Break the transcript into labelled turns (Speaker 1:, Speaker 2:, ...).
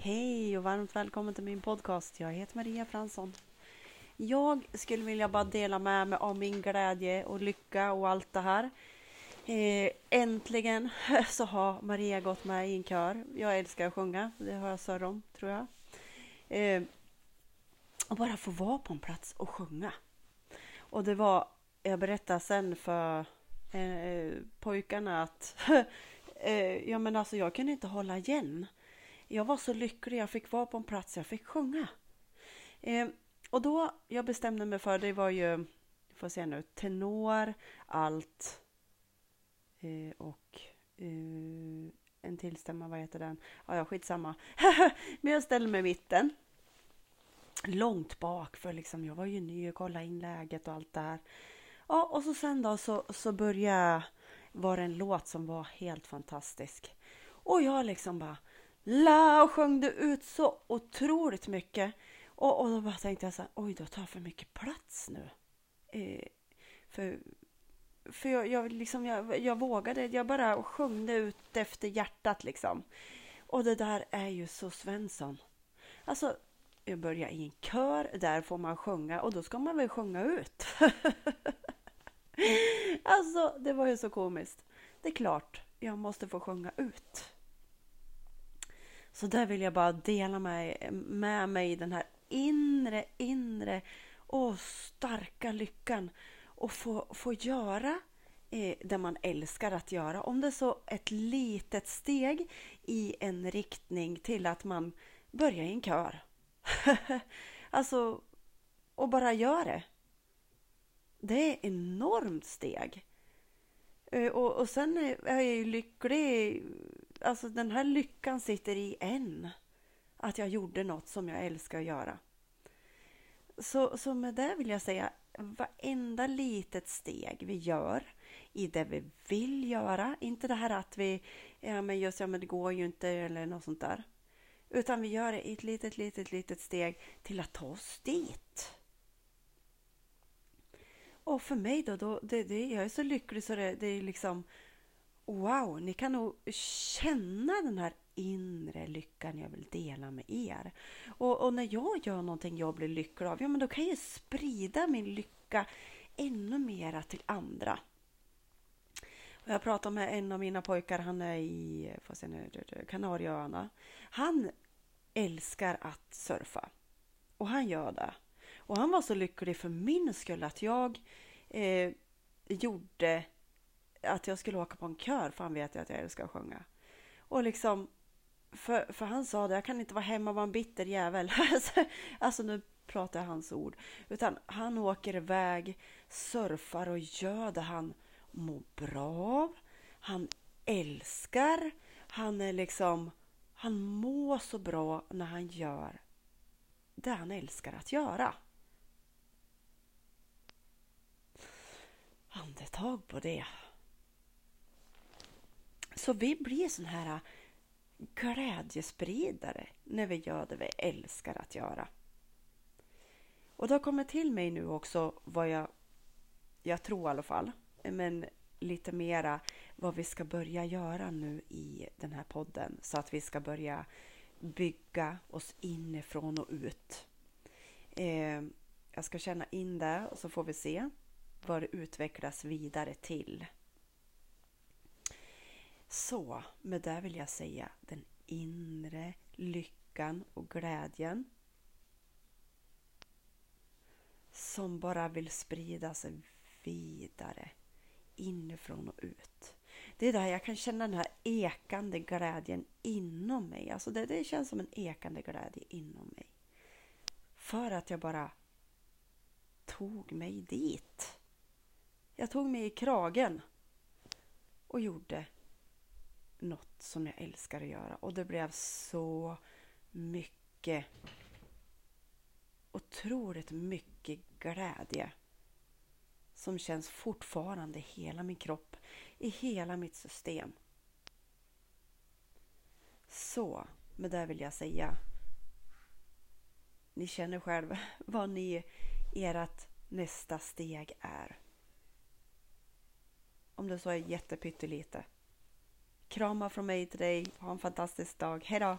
Speaker 1: Hej och varmt välkommen till min podcast. Jag heter Maria Fransson. Jag skulle vilja bara dela med mig av min glädje och lycka och allt det här. Eh, äntligen så har Maria gått med i en kör. Jag älskar att sjunga, det har jag sagt om, tror jag. Eh, och bara få vara på en plats och sjunga. Och det var, jag berättade sen för eh, pojkarna att ja men alltså jag kunde inte hålla igen. Jag var så lycklig, jag fick vara på en plats, jag fick sjunga. Eh, och då, jag bestämde mig för, det var ju, får se nu, tenor, allt eh, och eh, en till stämma, vad heter den? Ja, ja, skitsamma. Men jag ställde mig i mitten. Långt bak, för liksom, jag var ju ny och kollade in läget och allt det här. Ja, och så sen då så, så började var det en låt som var helt fantastisk. Och jag liksom bara la och sjöng det ut så otroligt mycket. Och, och då bara tänkte jag så här, oj, då tar jag för mycket plats nu. Eh, för för jag, jag, liksom, jag, jag vågade, jag bara sjöng det ut efter hjärtat liksom. Och det där är ju så Svensson. Alltså, jag börjar i en kör, där får man sjunga och då ska man väl sjunga ut. alltså, det var ju så komiskt. Det är klart, jag måste få sjunga ut. Så där vill jag bara dela med, med mig den här inre, inre och starka lyckan och få, få göra eh, det man älskar att göra. Om det är så ett litet steg i en riktning till att man börjar i en kör. alltså, och bara gör det. Det är ett enormt steg. Eh, och, och sen är jag ju lycklig. Alltså den här lyckan sitter i en. Att jag gjorde något som jag älskar att göra. Så, så med det vill jag säga, varenda litet steg vi gör i det vi vill göra, inte det här att vi, ja men just ja men det går ju inte eller något sånt där. Utan vi gör det i ett litet, litet, litet steg till att ta oss dit. Och för mig då, då det, det, jag är så lycklig så det, det är liksom wow, ni kan nog känna den här inre lyckan jag vill dela med er. Och, och, när jag gör någonting jag blir lycklig av, ja men då kan jag sprida min lycka ännu mera till andra. Och jag pratade med en av mina pojkar, han är i Kanarieöarna. Han älskar att surfa och han gör det. Och han var så lycklig för min skull att jag eh, gjorde att jag skulle åka på en kör för han vet ju att jag älskar att sjunga. Och liksom, för, för han sa det, jag kan inte vara hemma och vara en bitter jävel. Alltså, alltså nu pratar jag hans ord. Utan han åker iväg, surfar och gör det han mår bra av. Han älskar, han är liksom, han mår så bra när han gör det han älskar att göra. Andetag på det. Så vi blir sån här äh, glädjespridare när vi gör det vi älskar att göra. Och det har kommit till mig nu också vad jag, jag tror i alla fall, men lite mera vad vi ska börja göra nu i den här podden så att vi ska börja bygga oss inifrån och ut. Eh, jag ska känna in det och så får vi se vad det utvecklas vidare till. Så med det vill jag säga den inre lyckan och glädjen som bara vill sprida sig vidare inifrån och ut. Det är där jag kan känna den här ekande glädjen inom mig. Alltså det, det känns som en ekande glädje inom mig. För att jag bara tog mig dit. Jag tog mig i kragen och gjorde något som jag älskar att göra. Och det blev så mycket, otroligt mycket glädje som känns fortfarande i hela min kropp, i hela mitt system. Så, med det vill jag säga. Ni känner själva vad ni, ert nästa steg är. Om det så är jättepyttelite. Kramar från mig till dig. Ha en fantastisk dag. Hejdå!